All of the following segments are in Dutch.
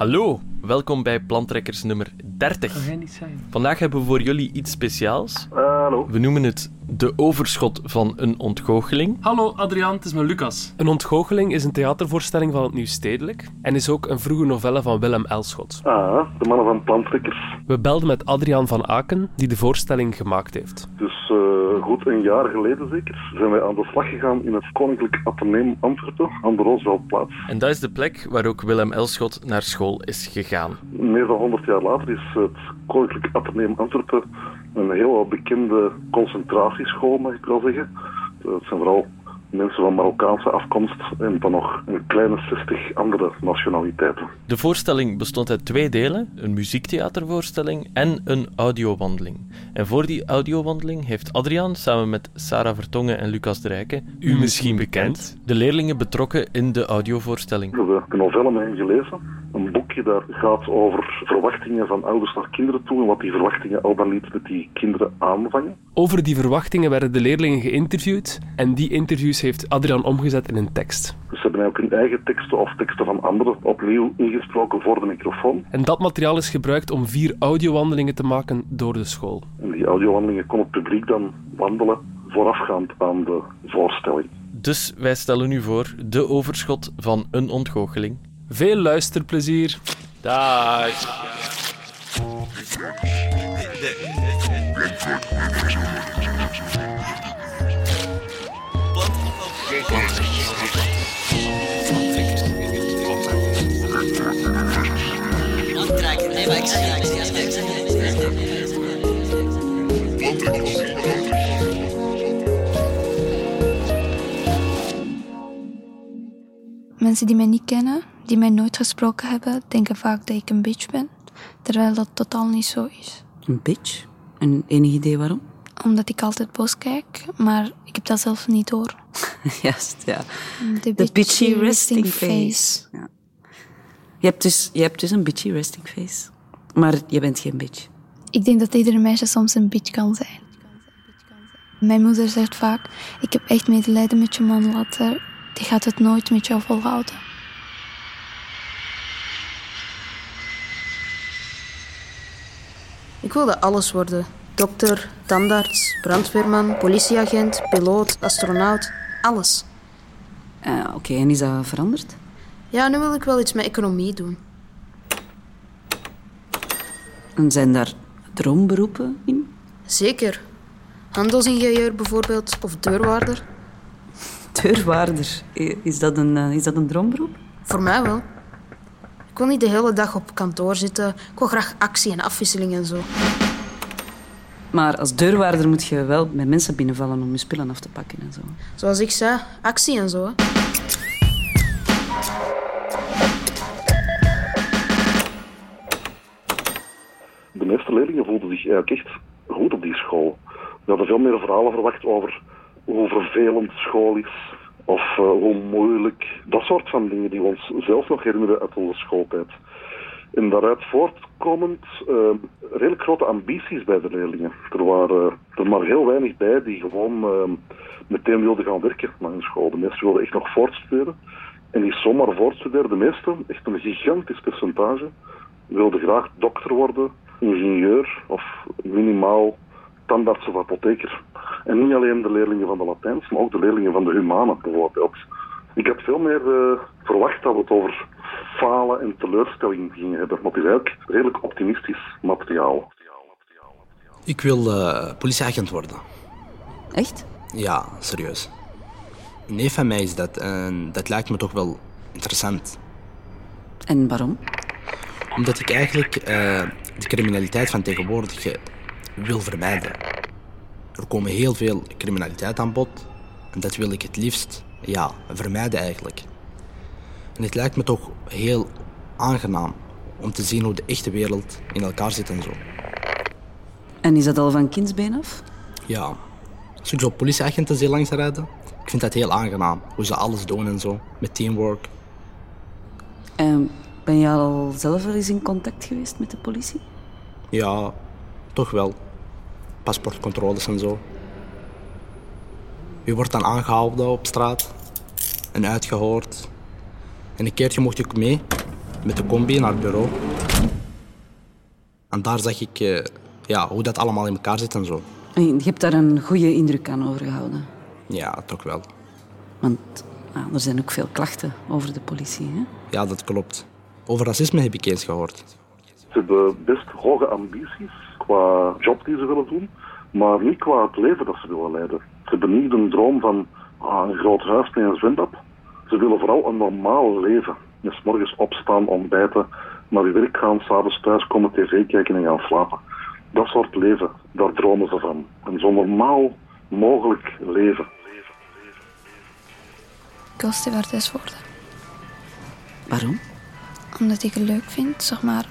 Hallo, welkom bij Plantrekkers nummer 30. Vandaag hebben we voor jullie iets speciaals. hallo. We noemen het de overschot van een ontgoocheling. Hallo Adriaan, het is me Lucas. Een ontgoocheling is een theatervoorstelling van het Nieuw Stedelijk en is ook een vroege novelle van Willem Elschot. Ah, de mannen van Plantrekkers. We belden met Adriaan van Aken, die de voorstelling gemaakt heeft. Dus uh, goed een jaar geleden zeker zijn wij aan de slag gegaan in het Koninklijk Atheneum Antwerpen aan de Rooseveltplaats. En dat is de plek waar ook Willem Elschot naar school is gegaan. Meer dan 100 jaar later is het Koninklijk Atheneum Antwerpen een heel bekende concentratieschool, mag ik wel zeggen. Het zijn vooral mensen van Marokkaanse afkomst en dan nog een kleine 60 andere nationaliteiten. De voorstelling bestond uit twee delen, een muziektheatervoorstelling en een audiowandeling. En voor die audiowandeling heeft Adriaan samen met Sarah Vertongen en Lucas de Rijken, u misschien bekend, de leerlingen betrokken in de audiovoorstelling. We hebben de novelle mee gelezen. Een boekje dat gaat over verwachtingen van ouders naar kinderen toe en wat die verwachtingen al dan niet met die kinderen aanvangen. Over die verwachtingen werden de leerlingen geïnterviewd en die interviews heeft Adriaan omgezet in een tekst. Dus ze hebben ook hun eigen teksten of teksten van anderen opnieuw ingesproken voor de microfoon. En dat materiaal is gebruikt om vier audiowandelingen te maken door de school. En die audiowandelingen kon het publiek dan wandelen voorafgaand aan de voorstelling. Dus wij stellen u voor de overschot van een ontgoocheling. Veel luisterplezier. Dag. Mensen die mij niet kennen, die mij nooit gesproken hebben, denken vaak dat ik een bitch ben, terwijl dat totaal niet zo is. Een bitch? En enig idee waarom? Omdat ik altijd boos kijk, maar ik heb dat zelf niet door. Juist, ja. De bitchy, bitchy resting, face. Ja. Je, hebt dus, je hebt dus een bitchy resting face. Maar je bent geen bitch. Ik denk dat iedere meisje soms een bitch kan zijn. Mijn moeder zegt vaak, ik heb echt medelijden met je man, later. Die gaat het nooit met jou volhouden. Ik wilde alles worden. Dokter, tandarts, brandweerman, politieagent, piloot, astronaut. Alles. Uh, Oké, okay, en is dat veranderd? Ja, nu wil ik wel iets met economie doen. En zijn daar droomberoepen in? Zeker. Handelsingenieur bijvoorbeeld, of deurwaarder. Deurwaarder, is dat een, uh, is dat een droomberoep? Voor mij wel. Ik wil niet de hele dag op kantoor zitten. Ik wil graag actie en afwisseling en zo. Maar als deurwaarder moet je wel met mensen binnenvallen om je spullen af te pakken en zo. Zoals ik zei, actie en zo. Hè. De meeste leerlingen voelden zich eigenlijk echt goed op die school. We hadden veel meer verhalen verwacht over hoe vervelend school is, of uh, hoe moeilijk. Dat soort van dingen die we ons zelf nog herinneren uit onze schooltijd. En daaruit voortkomend uh, redelijk grote ambities bij de leerlingen. Er waren er maar heel weinig bij die gewoon uh, meteen wilden gaan werken naar hun school. De meesten wilden echt nog voortstuderen. En die zomaar voortstuderen, de meesten, echt een gigantisch percentage, wilden graag dokter worden, ingenieur of minimaal tandarts of apotheker. En niet alleen de leerlingen van de Latijns, maar ook de leerlingen van de Humane bijvoorbeeld. Ik had veel meer uh, verwacht dat we het over falen en teleurstelling gingen hebben. Maar het is eigenlijk redelijk optimistisch materiaal. Ik wil uh, politieagent worden. Echt? Ja, serieus. Een neef van mij is dat en dat lijkt me toch wel interessant. En waarom? Omdat ik eigenlijk uh, de criminaliteit van tegenwoordig wil vermijden. Er komen heel veel criminaliteit aan bod en dat wil ik het liefst ja, vermijden eigenlijk. En het lijkt me toch heel aangenaam om te zien hoe de echte wereld in elkaar zit en zo. En is dat al van kindsbeen af? Ja. Als ik zo politieagenten zie langs rijden, ik vind dat heel aangenaam. Hoe ze alles doen en zo, met teamwork. En ben je al zelf eens in contact geweest met de politie? Ja, toch wel. Paspoortcontroles en zo. Je wordt dan aangehouden op straat en uitgehoord. En een keertje mocht ik mee met de combi naar het bureau. En daar zag ik eh, ja, hoe dat allemaal in elkaar zit en zo. En je hebt daar een goede indruk aan overgehouden. Ja, toch wel. Want ah, er zijn ook veel klachten over de politie. Hè? Ja, dat klopt. Over racisme heb ik eens gehoord. Ze hebben best hoge ambities qua job die ze willen doen, maar niet qua het leven dat ze willen leiden. Ze hebben niet een droom van ah, een groot huis met een zwembad. Ze willen vooral een normaal leven. Dus morgens opstaan, ontbijten, naar je werk gaan, s'avonds thuiskomen, tv kijken en gaan slapen. Dat soort leven, daar dromen ze van. Een zo normaal mogelijk leven. Ik wil stewardess worden. Waarom? Omdat ik het leuk vind, zeg maar,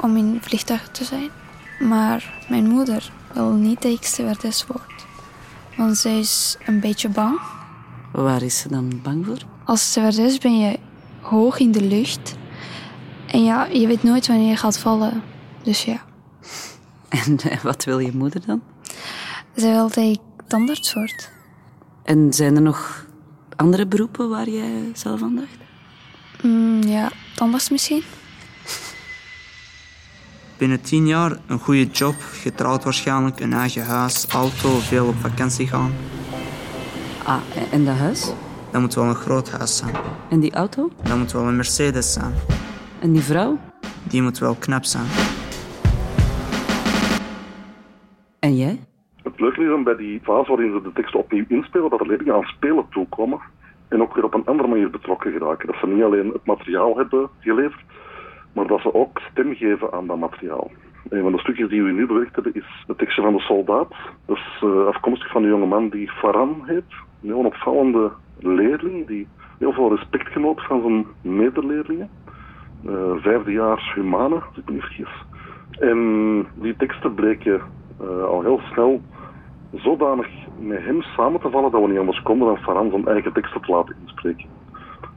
om in vliegtuigen te zijn. Maar mijn moeder wil niet dat ik stewardess word. Want zij is een beetje bang. Waar is ze dan bang voor? Als stewardess ben je hoog in de lucht. En ja, je weet nooit wanneer je gaat vallen. Dus ja. En eh, wat wil je moeder dan? Zij wil dat ik tandarts word. En zijn er nog andere beroepen waar jij zelf aan dacht? Mm, ja, tandarts misschien. Binnen tien jaar een goede job, getrouwd waarschijnlijk, een eigen huis, auto, veel op vakantie gaan. Ah, en dat huis? Dat moet wel een groot huis zijn. En die auto? Dat moet wel een Mercedes zijn. En die vrouw? Die moet wel knap zijn. En jij? Het leuke is bij die fase waarin ze de tekst opnieuw inspelen, dat er leerlingen aan spelen toekomen en ook weer op een andere manier betrokken geraken. Dat ze niet alleen het materiaal hebben geleverd, maar dat ze ook stem geven aan dat materiaal. Een van de stukjes die we nu bewerkt hebben is het tekstje van de soldaat. Dat is uh, afkomstig van een jongeman die Faran heet. Een heel opvallende leerling die heel veel respect genoot van zijn medeleerlingen. Uh, vijfde jaar humane, als ik me niet vergis. En die teksten bleken uh, al heel snel zodanig met hem samen te vallen dat we niet anders konden dan Faran zijn eigen teksten te laten inspreken.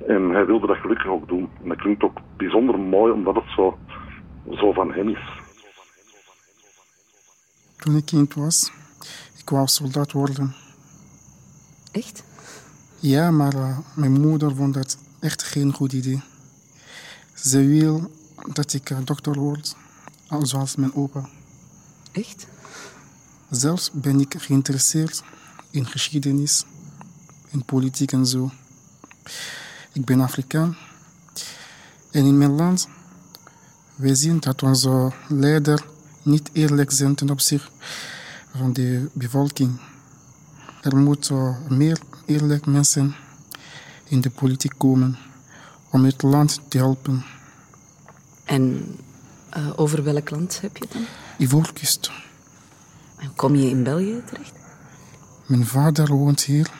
En hij wilde dat gelukkig ook doen. En dat klinkt ook bijzonder mooi omdat het zo, zo van hem is. Toen ik kind was, ik wou soldaat worden. Echt? Ja, maar uh, mijn moeder vond dat echt geen goed idee. Ze wil dat ik uh, dokter word, zoals mijn opa. Echt? Zelfs ben ik geïnteresseerd in geschiedenis, in politiek en zo. Ik ben Afrikaan. En in mijn land, wij zien dat onze leider niet eerlijk zijn ten opzichte van de bevolking. Er moeten meer eerlijk mensen in de politiek komen om het land te helpen. En uh, over welk land heb je dan? Ivoorkust. En kom je in België terecht? Mijn vader woont hier.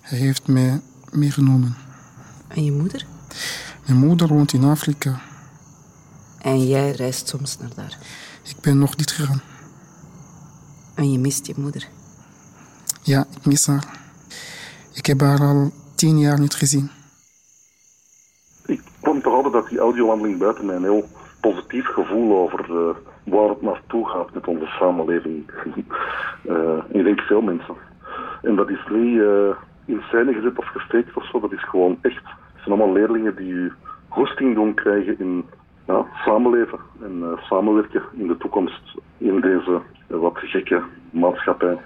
Hij heeft mij meegenomen. En je moeder? Mijn moeder woont in Afrika. En jij reist soms naar daar? Ik ben nog niet gegaan. En je mist je moeder? Ja, ik mis haar. Ik heb haar al tien jaar niet gezien. Ik vond toch altijd dat die audiowandeling buiten mij een heel positief gevoel over uh, waar het naartoe gaat met onze samenleving. uh, ik denk veel mensen. En dat is niet uh, in scène gezet of gesteken of zo, dat is gewoon echt. Het zijn allemaal leerlingen die u goesting doen krijgen in ja, samenleven en uh, samenwerken in de toekomst in deze uh, wat gekke maatschappij.